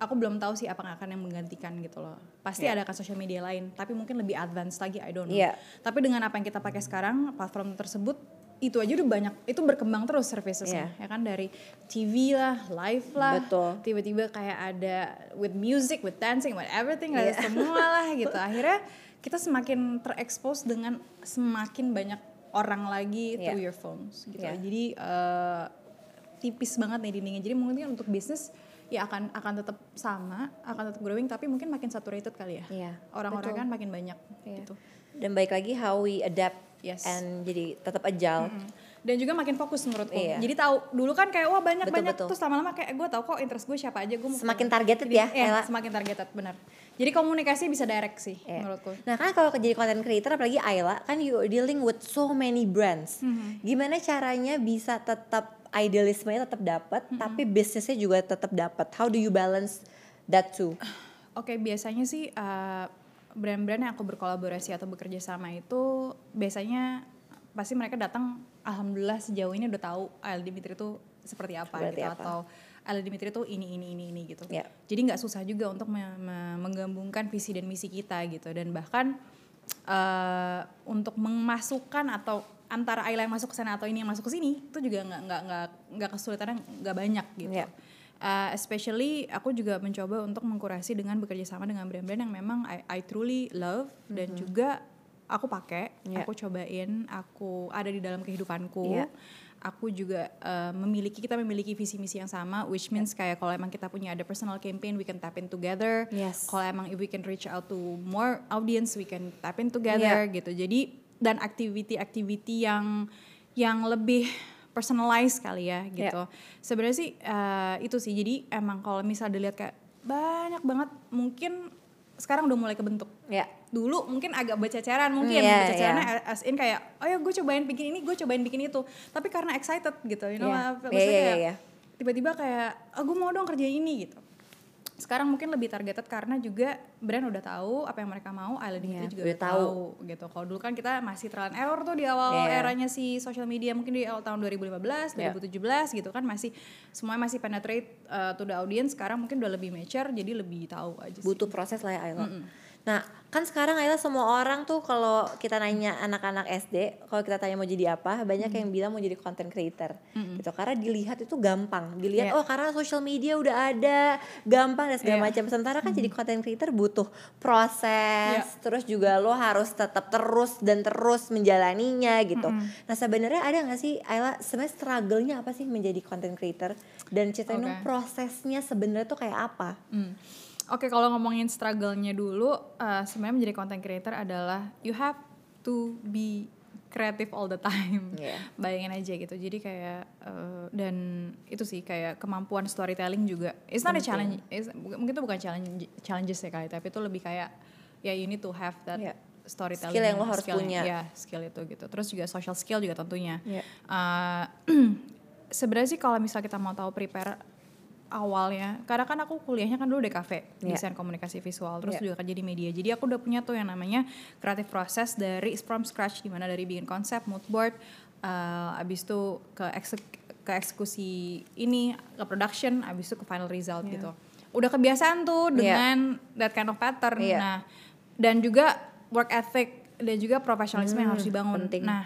Aku belum tahu sih apa akan yang menggantikan gitu loh. Pasti ada kan sosial media lain, tapi mungkin lebih advance lagi, I don't know. Iya. Tapi dengan apa yang kita pakai sekarang, platform tersebut itu aja udah banyak, itu berkembang terus servicesnya, ya kan dari TV lah, live lah, Betul. tiba-tiba kayak ada with music, with dancing, with everything, ada Iya. semua lah gitu. Akhirnya kita semakin terekspos dengan semakin banyak orang lagi Iya. through your phones gitu. Iya. Jadi eh, tipis banget nih dindingnya. Jadi mungkin untuk bisnis ya akan akan tetap sama, akan tetap growing tapi mungkin makin saturated kali ya. Iya, Orang-orang kan makin banyak Iya. gitu. dan baik lagi how we adapt Yes. and jadi tetap agile. Mm. Dan juga makin fokus menurutku. Iya. Jadi tahu dulu kan kayak wah banyak Betul, banyak betul. terus lama-lama kayak gue tahu kok interest gue siapa aja gue mau Semakin targeted Jadi, ya, iya, Ella. semakin targeted benar. Jadi komunikasi bisa direct sih Iya. menurutku. Nah kan kalau jadi content creator apalagi Ayla kan you dealing with so many brands. Mm-hmm. Gimana caranya bisa tetap idealismenya tetap dapat Mm-hmm. tapi bisnisnya juga tetap dapat. How do you balance that too? Oke, biasanya sih uh, brand-brand yang aku berkolaborasi atau bekerja sama itu biasanya pasti mereka datang alhamdulillah sejauh ini udah tahu AL Dimitri itu seperti apa Seperti gitu apa. atau Ayla Dimitri tuh ini ini ini ini gitu. Ya. Jadi nggak susah juga untuk me- me- menggabungkan visi dan misi kita gitu dan bahkan eh, untuk memasukkan atau antara Ayla yang masuk ke sana atau ini yang masuk ke sini itu juga nggak nggak nggak nggak kesulitannya nggak banyak gitu. Ya. Uh, especially aku juga mencoba untuk mengkurasi dengan bekerja sama dengan brand-brand yang memang I, I truly love dan juga aku pakai, Ya. aku cobain, aku ada di dalam kehidupanku. Ya. Aku juga uh, memiliki kita memiliki visi misi yang sama, which means kayak kalau emang kita punya ada personal campaign, we can tap in together. Yes. Kalau emang if we can reach out to more audience, we can tap in together gitu. Jadi dan activity-activity yang yang lebih personalized kali ya gitu. Sebenarnya sih eh, itu sih. Jadi emang kalau misal dilihat kayak banyak banget mungkin sekarang udah mulai kebentuk. Ya. Dulu mungkin agak berceceran mungkin Iya, bercecerannya as in kayak oh ya gue cobain bikin ini, gue cobain bikin itu. Tapi karena excited gitu, you know, maksudnya Iya, iya, kayak iya. tiba-tiba kayak oh gue mau dong kerja ini gitu. Sekarang mungkin lebih targeted karena juga brand udah tahu apa yang mereka mau, Dimitri Iya, juga udah udah tahu gitu. Kalau dulu kan kita masih trial and error tuh di awal Iya. eranya si social media mungkin di awal tahun 2015, Iya. 2017 gitu kan masih semuanya masih penetrate uh, to the audience. Sekarang mungkin udah lebih mature jadi lebih tahu aja sih. butuh proses lah ya Ayla. Nah kan sekarang Ayla semua orang tuh kalau kita nanya anak-anak SD, kalau kita tanya mau jadi apa, banyak yang bilang mau jadi content creator, gitu. Karena dilihat itu gampang, dilihat Iya. oh karena social media udah ada, gampang dan segala Iya. macam. Sementara kan jadi content creator butuh proses, Iya. terus juga lo harus tetap terus dan terus menjalaninya gitu. Nah sebenarnya ada nggak sih Ayla sebenarnya struggle-nya apa sih menjadi content creator dan ceritain Oke. prosesnya sebenarnya tuh kayak apa? Hmm. Oke, kalau ngomongin struggle-nya dulu, uh, sebenarnya menjadi content creator adalah you have to be creative all the time. Iya. Bayangin aja gitu. Jadi kayak uh, dan itu sih kayak kemampuan storytelling juga. It's not a challenge. it's- mungkin itu bukan challenge challenges ya kali, tapi itu lebih kayak ya you need to have that Iya. storytelling Skill yang lo harus skill- punya. Ya, skill itu gitu. Terus juga social skill juga tentunya. Iya. Uh, sebenarnya sih kalau misal kita mau tahu prepare awalnya karena kan aku kuliahnya kan dulu DKV Iya. desain komunikasi visual terus Iya. juga kerja di media jadi aku udah punya tuh yang namanya creative process dari from scratch di mana dari bikin konsep mood board uh, abis itu ke eksek- ke eksekusi ini ke production abis itu ke final result Iya. gitu udah kebiasaan tuh dengan that kind of pattern Iya. nah dan juga work ethic dan juga profesionalisme yang harus Hmm, dibangun penting. nah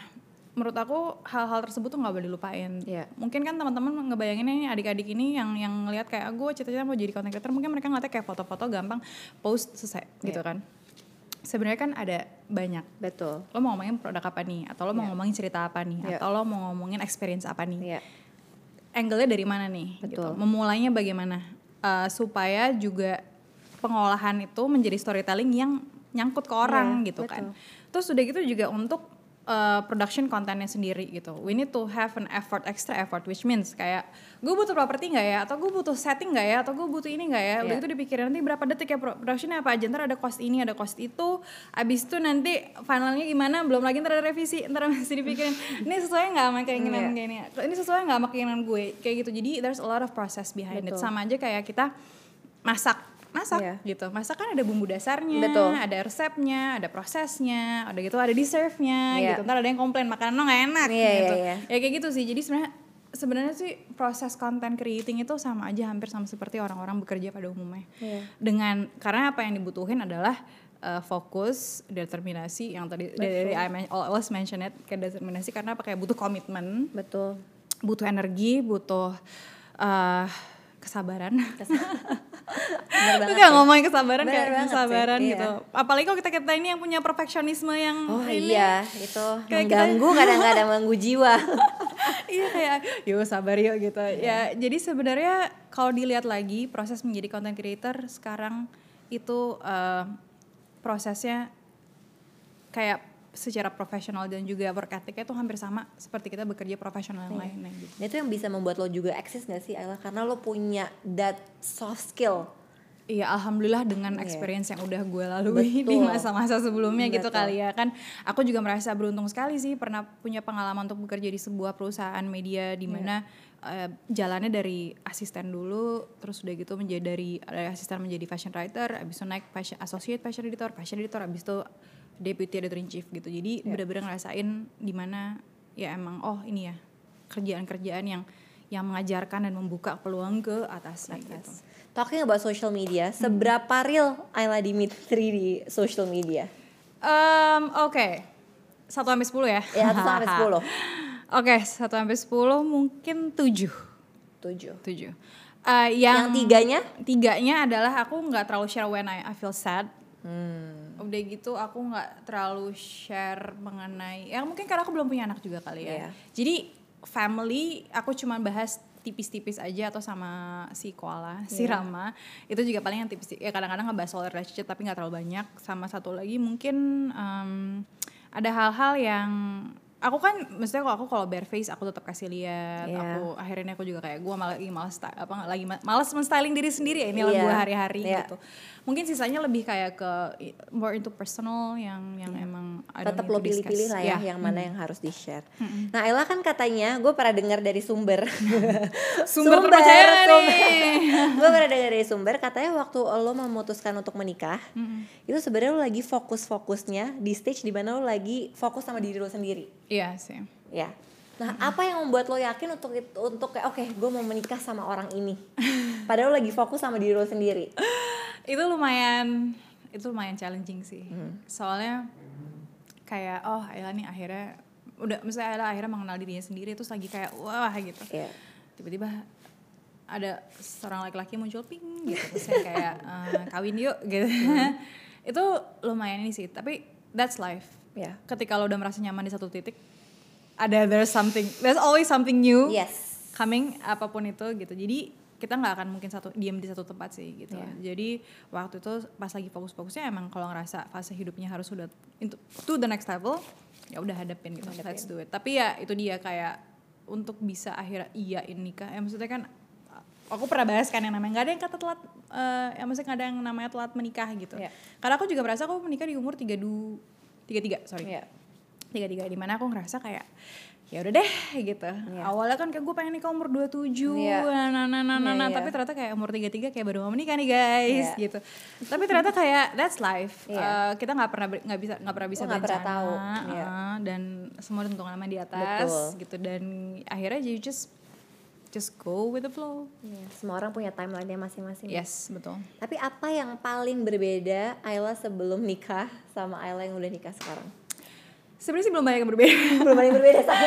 menurut aku hal-hal tersebut tuh nggak boleh dilupain Iya. mungkin kan teman-teman ngebayangin ini adik-adik ini yang yang ngelihat kayak gue cita-cita mau jadi content creator mungkin mereka ngeliatnya kayak foto-foto gampang post selesai gitu Iya. kan sebenarnya kan ada banyak Betul. lo mau ngomongin produk apa nih atau lo mau Iya. ngomongin cerita apa nih Iya. atau lo mau ngomongin experience apa nih Iya. angle-nya dari mana nih gitu. Betul. memulainya bagaimana Uh, supaya juga pengolahan itu menjadi storytelling yang nyangkut ke orang Iya, gitu kan betul. terus udah gitu juga untuk uh, production kontennya sendiri gitu. We need to have an effort extra effort which means kayak gue butuh properti nggak ya? Atau gue butuh setting nggak ya? Atau gue butuh ini nggak ya? Iya. itu dipikirin nanti berapa detik ya pro- productionnya apa aja? Ntar ada cost ini ada cost itu. Abis itu nanti finalnya gimana? Belum lagi ntar ada revisi ntar masih dipikirin. Ini sesuai nggak sama keinginan kayak ini ini sesuai nggak sama keinginan gue? Kayak gitu. Jadi there's a lot of process behind it. Betul. sama aja kayak kita masak masak Iya. gitu masak kan ada bumbu dasarnya Betul. ada resepnya ada prosesnya ada gitu ada deserve-nya Iya. gitu ntar ada yang komplain makanan lo nggak enak Iya, gitu iya, iya. ya kayak gitu sih jadi sebenarnya sebenarnya sih proses content creating itu sama aja hampir sama seperti orang-orang bekerja pada umumnya Iya. dengan karena apa yang dibutuhin adalah uh, fokus determinasi yang tadi dari I men- always mention it kayak determinasi karena apa kayak butuh komitmen Betul. butuh energi butuh uh, kesabaran sih. ngomongin kesabaran Bener kayak banget sih, kesabaran iya. gitu. Apalagi kalau kita kita ini yang punya perfeksionisme yang Oh ini. iya, itu Kayak mengganggu kadang-kadang mengganggu jiwa. iya kayak yuk sabar yuk gitu. Iya. Ya jadi sebenarnya kalau dilihat lagi proses menjadi content creator sekarang itu eh, prosesnya kayak secara profesional dan juga work ethicnya itu hampir sama seperti kita bekerja profesional yang lainnya gitu. Nah, itu yang bisa membuat lo juga eksis gak sih Ayla? Karena lo punya that soft skill. Iya, alhamdulillah dengan Iya. experience yang udah gue lalui di Betul. masa-masa sebelumnya gitu Betul. kali ya kan. Aku juga merasa beruntung sekali sih pernah punya pengalaman untuk bekerja di sebuah perusahaan media di mana eh, jalannya dari asisten dulu, terus udah gitu menjadi dari dari asisten menjadi fashion writer, abis itu naik fashion, associate fashion editor, fashion editor, abis itu deputy editor in chief gitu. Jadi bener-bener ngerasain di mana ya emang oh ini ya kerjaan-kerjaan yang yang mengajarkan dan membuka peluang ke atasnya gitu. Talking about social media, seberapa real Ayla Dimitri di social media? Um, Oke, satu sampai sepuluh ya. Ya, satu sampai sepuluh. Oke, satu sampai sepuluh mungkin tujuh. Tujuh. Tujuh. Uh, yang, Yang tiganya? tiganya adalah aku nggak terlalu share when I, I feel sad. Hmm. Udah gitu aku nggak terlalu share mengenai ya mungkin karena aku belum punya anak juga kali ya. Iya. Jadi family aku cuman bahas tipis-tipis aja atau sama si koala, si Iya. Rama. Itu juga paling yang tipis ya kadang-kadang ngebahas soal relationship tapi nggak terlalu banyak. Sama satu lagi mungkin em, ada hal-hal yang aku kan maksudnya kalau aku kalau bare face aku tetap kasih lihat Iya. aku akhirnya aku juga kayak gue malah lagi malas apa lagi ma- malas menstyling diri sendiri ya ini Iya. gue hari-hari Iya. gitu mungkin sisanya lebih kayak ke more into personal yang yang emang I don't Tetap lo pilih-pilih lah ya, Iya. yang mana yang harus di-share. Nah, Ayla kan katanya, gue pernah dengar dari sumber. Sumber sumber. nih. gue pernah dengar dari sumber, katanya waktu lo memutuskan untuk menikah, itu sebenarnya lo lagi fokus-fokusnya di stage di mana lo lagi fokus sama diri lo sendiri. Iya sih Ya. Nah, apa yang membuat lo yakin untuk itu, untuk kayak oke, gue mau menikah sama orang ini. Padahal lo lagi fokus sama diri lo sendiri. itu lumayan itu lumayan challenging sih Hmm. soalnya kayak oh Ayla nih akhirnya udah misalnya Ayla akhirnya mengenal dirinya sendiri terus lagi kayak wah gitu Iya. tiba-tiba ada seorang laki-laki muncul ping gitu terus kayak "Eh, kawin yuk gitu Hmm. itu lumayan ini sih tapi that's life Ya. ketika lo udah merasa nyaman di satu titik ada there's something there's always something new Yes. coming apa pun itu gitu jadi kita nggak akan mungkin satu diam di satu tempat sih gitu Iya. jadi waktu itu pas lagi fokus-fokusnya emang kalau ngerasa fase hidupnya harus sudah into to the next level ya udah hadapin gitu let's do it tapi ya itu dia kayak untuk bisa akhirnya iyain nikah ya maksudnya kan aku pernah bahas kan yang namanya nggak ada yang kata telat eh ya maksudnya nggak ada yang namanya telat menikah gitu Iya. karena aku juga merasa aku menikah di umur tiga du tiga tiga sorry Iya. tiga tiga di mana aku ngerasa kayak ya udah deh gitu awalnya kan kayak gue pengen nikah umur 27 Iya. nah nah nah nah, Iya, nah. iya. tapi ternyata kayak umur tiga tiga kayak baru mau menikah nih guys Iya. gitu tapi ternyata kayak that's life Iya. Eh, kita nggak pernah nggak bisa nggak pernah bisa nggak pernah tahu, iya. eh, dan semua ditentukan sama di atas Betul. gitu dan akhirnya you just just go with the flow Iya, Semua orang punya timeline-nya masing-masing. yes betul Tapi apa yang paling berbeda Ayla sebelum nikah sama Ayla yang udah nikah sekarang? sebenarnya sih belum banyak yang berbeda Belum yang berbeda sama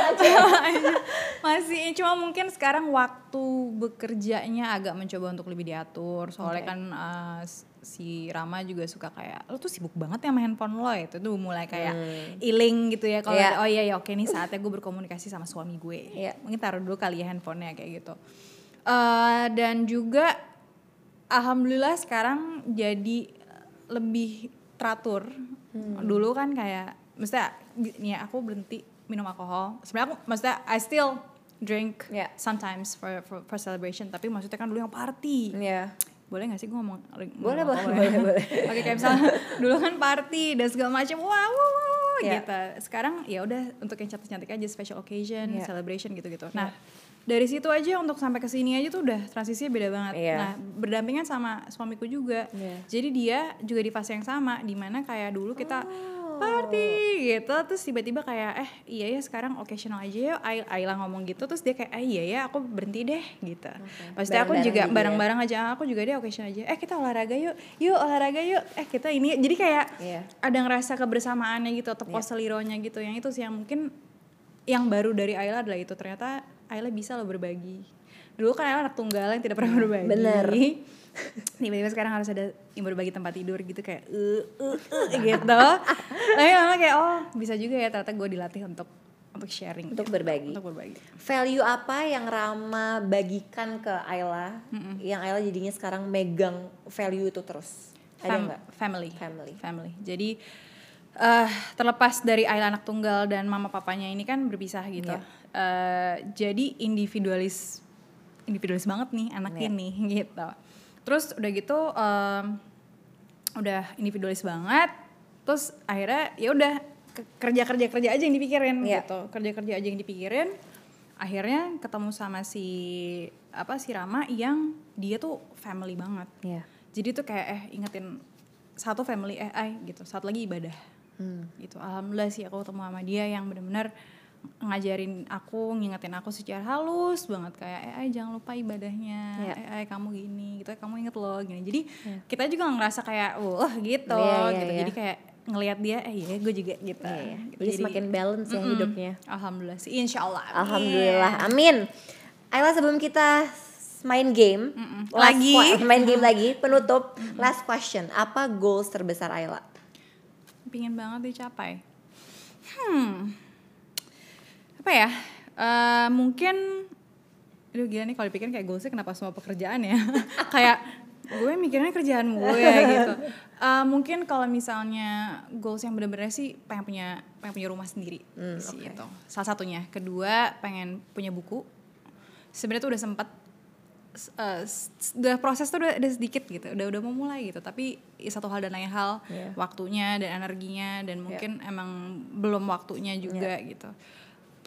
aja. masih cuma mungkin sekarang waktu bekerjanya agak mencoba untuk lebih diatur soalnya Oke. kan uh, si Rama juga suka kayak lo tuh sibuk banget ya sama handphone lo itu tuh mulai kayak iling gitu ya kalau ada, oh iya ya oke nih saatnya gue berkomunikasi sama suami gue Iya. mungkin taruh dulu kali ya handphonenya kayak gitu Eh, dan juga alhamdulillah sekarang jadi lebih teratur Hmm. dulu kan kayak maksudnya nih ya, aku berhenti minum alkohol sebenarnya aku maksudnya I still drink Iya. sometimes for, for for celebration tapi maksudnya kan dulu yang party Iya. Boleh gak sih gue ngomong Boleh, ngomong boleh, ya? boleh, boleh. oke kayak misalnya dulu kan party dan segala macam wow wow wow Iya. gitu sekarang ya udah untuk yang cantik cantik aja special occasion Iya. celebration gitu gitu nah dari situ aja untuk sampai ke sini aja tuh udah transisinya beda banget Iya. nah berdampingan sama suamiku juga Iya. jadi dia juga di fase yang sama di mana kayak dulu kita Oh. Party gitu. Terus tiba-tiba kayak eh iya ya sekarang occasional aja ya. Ay- Ayla ngomong gitu terus dia kayak ah iya ya aku berhenti deh gitu. Maksudnya aku Bareng-bareng juga ya. bareng-bareng aja aku juga deh occasion aja. Eh kita olahraga yuk yuk olahraga yuk. Eh kita ini jadi kayak Iya. ada ngerasa kebersamaannya gitu atau poselironya gitu. Yang itu sih yang mungkin yang baru dari Ayla adalah itu. Ternyata Ayla bisa loh berbagi. Dulu kan Ayla anak tunggal yang tidak pernah berbagi. Bener. tiba-tiba sekarang harus ada yang berbagi tempat tidur gitu kayak uh, uh, uh, gitu tapi mama kayak oh bisa juga ya ternyata gue dilatih untuk untuk sharing Untuk gitu. berbagi. untuk berbagi Value apa yang Rama bagikan ke Ayla yang Ayla jadinya sekarang megang value itu terus? Ada Fam- nggak? family Family. family jadi eh terlepas dari Ayla anak tunggal dan mama papanya ini kan berpisah gitu Iya. Eh, jadi individualis individualis banget nih anak Iya. ini gitu terus udah gitu em, udah individualis banget. Terus akhirnya ya udah ke- kerja kerja kerja aja yang dipikirin Iya. gitu. Kerja kerja aja yang dipikirin. Akhirnya ketemu sama si apa si Rama yang dia tuh family banget. Iya. jadi tuh kayak eh ingetin satu family eh ay gitu. Satu lagi ibadah. Hmm. gitu. Alhamdulillah sih aku ketemu sama dia yang benar-benar ngajarin aku ngingetin aku secara halus banget kayak eh ay, jangan lupa ibadahnya Iya. eh ay, kamu gini gitu kamu inget loh gini jadi kita juga ngerasa kayak wah gitu Iya, iya, gitu iya. jadi kayak ngelihat dia eh iya gue juga gitu, Iya, iya. Gitu. Jadi semakin balance ya Mm-mm. hidupnya. alhamdulillah sih insya Allah amin. Alhamdulillah, amin. Ayla sebelum kita main game, Mm-mm. last Lagi. main game lagi, penutup, last question, apa goals terbesar Ayla? pingin banget dicapai hmm apa ya? Eh, mungkin Aduh gila nih kalau dipikir kayak goalsnya kenapa semua pekerjaan ya? Kayak gue mikirnya kerjaan gue gitu. Eh, mungkin kalau misalnya goals yang bener-bener sih pengen punya pengen punya rumah sendiri Hmm, sih oke. itu salah satunya. Kedua pengen punya buku. Sebenarnya tuh udah sempat s- eh, udah proses tuh udah, udah sedikit gitu udah udah mau mulai gitu. Tapi satu hal dan lain hal Iya. waktunya dan energinya dan mungkin emang belum waktunya juga gitu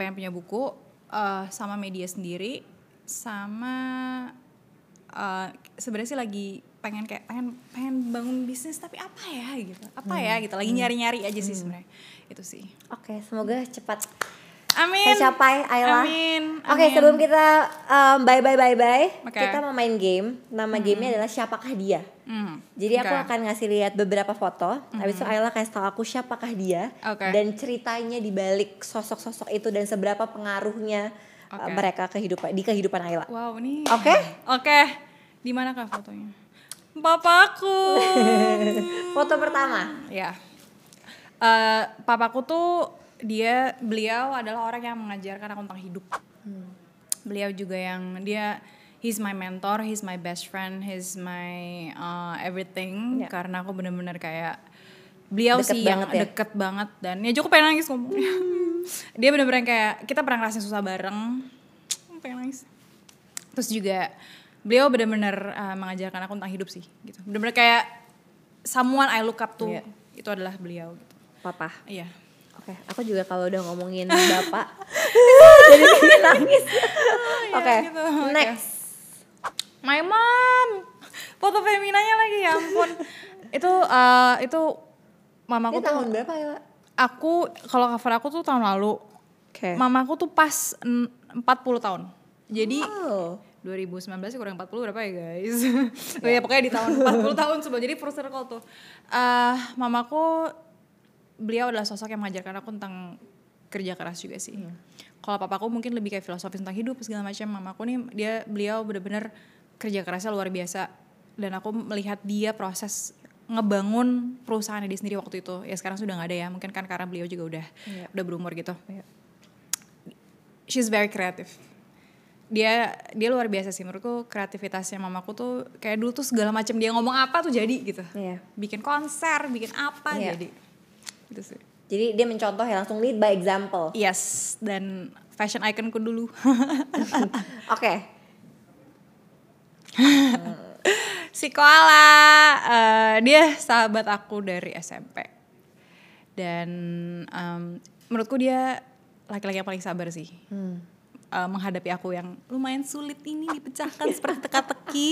pengen punya buku eh, sama media sendiri sama eh, sebenarnya sih lagi pengen kayak pengen pengen bangun bisnis tapi apa ya gitu apa ya gitu lagi nyari nyari aja sih sebenarnya itu sih. Oke, semoga cepat amin tercapai Ayla. amin Oke, amin. sebelum kita um, bye bye bye bye, Oke. kita mau main game. Nama gamenya adalah siapakah dia. Hmm, Jadi aku oke. akan ngasih lihat beberapa foto, habis itu Ayla kasih tahu aku siapakah dia Oke. dan ceritanya di balik sosok-sosok itu dan seberapa pengaruhnya uh, Oke. mereka kehidupan di kehidupan Ayla. Wow nih. Oke? Oke. Di mana kah fotonya? Papaku. Foto pertama. ya. Eh, papaku tuh dia beliau adalah orang yang mengajarkan aku tentang hidup. Beliau juga yang dia he's my mentor, he's my best friend, he's my uh, everything Ya. karena aku bener-bener kayak beliau Deket sih yang banget ya? deket banget dan ya cukup pengen nangis ngomongnya. dia bener-bener kayak kita pernah ngerasain susah bareng. Pengen nangis terus juga beliau benar-benar uh, mengajarkan aku tentang hidup sih gitu benar-benar kayak someone I look up to Iya. itu adalah beliau gitu Papa. iya Oke, aku juga kalau udah ngomongin bapak jadi pengen nangis. Oke, gitu. Oke. next. my mom foto feminanya lagi ya ampun itu uh, itu mamaku Ini tahun tuh berapa ya, aku kalau cover aku tuh tahun lalu Oke. mamaku tuh pas en- 40 tahun jadi Oh. 2019 sih kurang 40 berapa ya guys? oh ya pokoknya di tahun 40 tahun sebelum jadi full circle tuh. Eh mamaku beliau adalah sosok yang mengajarkan aku tentang kerja keras juga sih. Kalau papaku mungkin lebih kayak filosofis tentang hidup segala macam. Mamaku nih dia beliau benar-benar kerja kerasnya luar biasa dan aku melihat dia proses ngebangun perusahaan dia sendiri waktu itu. Ya sekarang sudah nggak ada ya. Mungkin kan karena beliau juga udah Iya. udah berumur gitu Iya. she's very creative dia dia luar biasa sih menurutku kreativitasnya mamaku tuh kayak dulu tuh segala macam dia ngomong apa tuh jadi gitu Iya. bikin konser bikin apa Iya. jadi gitu sih Jadi dia mencontoh ya langsung lead by example. yes dan fashion iconku dulu Oke. si koala eh, dia sahabat aku dari SMP dan em, menurutku dia laki-laki yang paling sabar sih Hmm. uh, menghadapi aku yang lumayan sulit ini dipecahkan seperti teka-teki.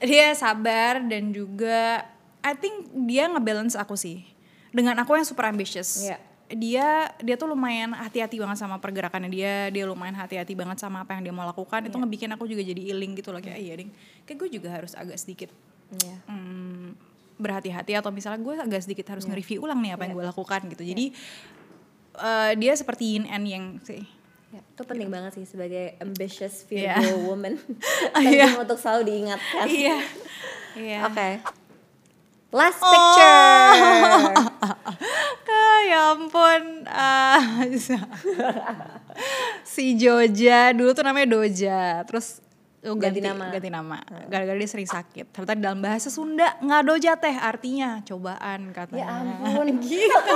Dia sabar dan juga I think dia ngebalance aku sih. Dengan aku yang super ambitious. Iya. Dia dia tuh lumayan hati-hati banget sama pergerakannya dia, dia lumayan hati-hati banget sama apa yang dia mau lakukan. Itu ngebikin aku juga jadi iling gitu loh kayak iya ding. Kayak gue juga harus agak sedikit Iya. hmm, berhati-hati atau misalnya gue agak sedikit harus nge-review ulang nih apa yang gue lakukan gitu. Jadi uh, dia seperti yin and yang sih. Ya, itu penting banget sih sebagai ambitious Iya. Virgo woman. Iya. penting untuk selalu diingatkan. Iya. Iya. Oke. Last picture. Kak, ya ampun. Ah, si Joja dulu tuh namanya Doja, terus oh, Ganti ganti, nama. ganti nama. Gara-gara dia sering sakit. Ternyata di dalam bahasa Sunda nggak Doja teh artinya cobaan katanya. ya ampun. gitu.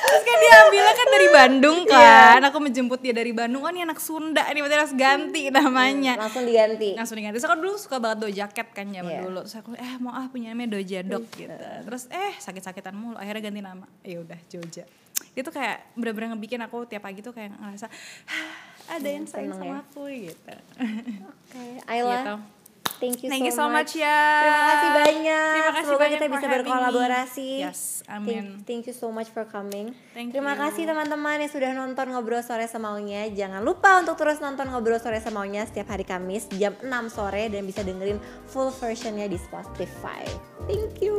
Terus kan dia ambilnya kan dari Bandung kan. Aku menjemput dia dari Bandung. Oh ini anak Sunda nih berarti harus ganti namanya. Langsung diganti. langsung diganti. Terus aku dulu suka banget do jaket kan zaman Iya. dulu. Terus aku eh mau ah punya namanya Doja Dok gitu. Terus eh sakit-sakitan mulu. Akhirnya ganti nama. Ya udah Joja. Itu kayak bener-bener ngebikin aku tiap pagi tuh kayak ngerasa "Hah, ada yang sayang sama ya. aku gitu. Oke, Ayla. Gitu. Thank you Thank you so so much ya. Terima kasih banyak. Terima kasih Semoga banyak kita bisa having me. berkolaborasi. Yes, Thank, amin. thank you so much for coming. Thank Terima you. kasih teman-teman yang sudah nonton Ngobrol Sore Semaunya. Jangan lupa untuk terus nonton Ngobrol Sore Semaunya setiap hari Kamis jam 6 sore dan bisa dengerin full versionnya di Spotify. Thank you.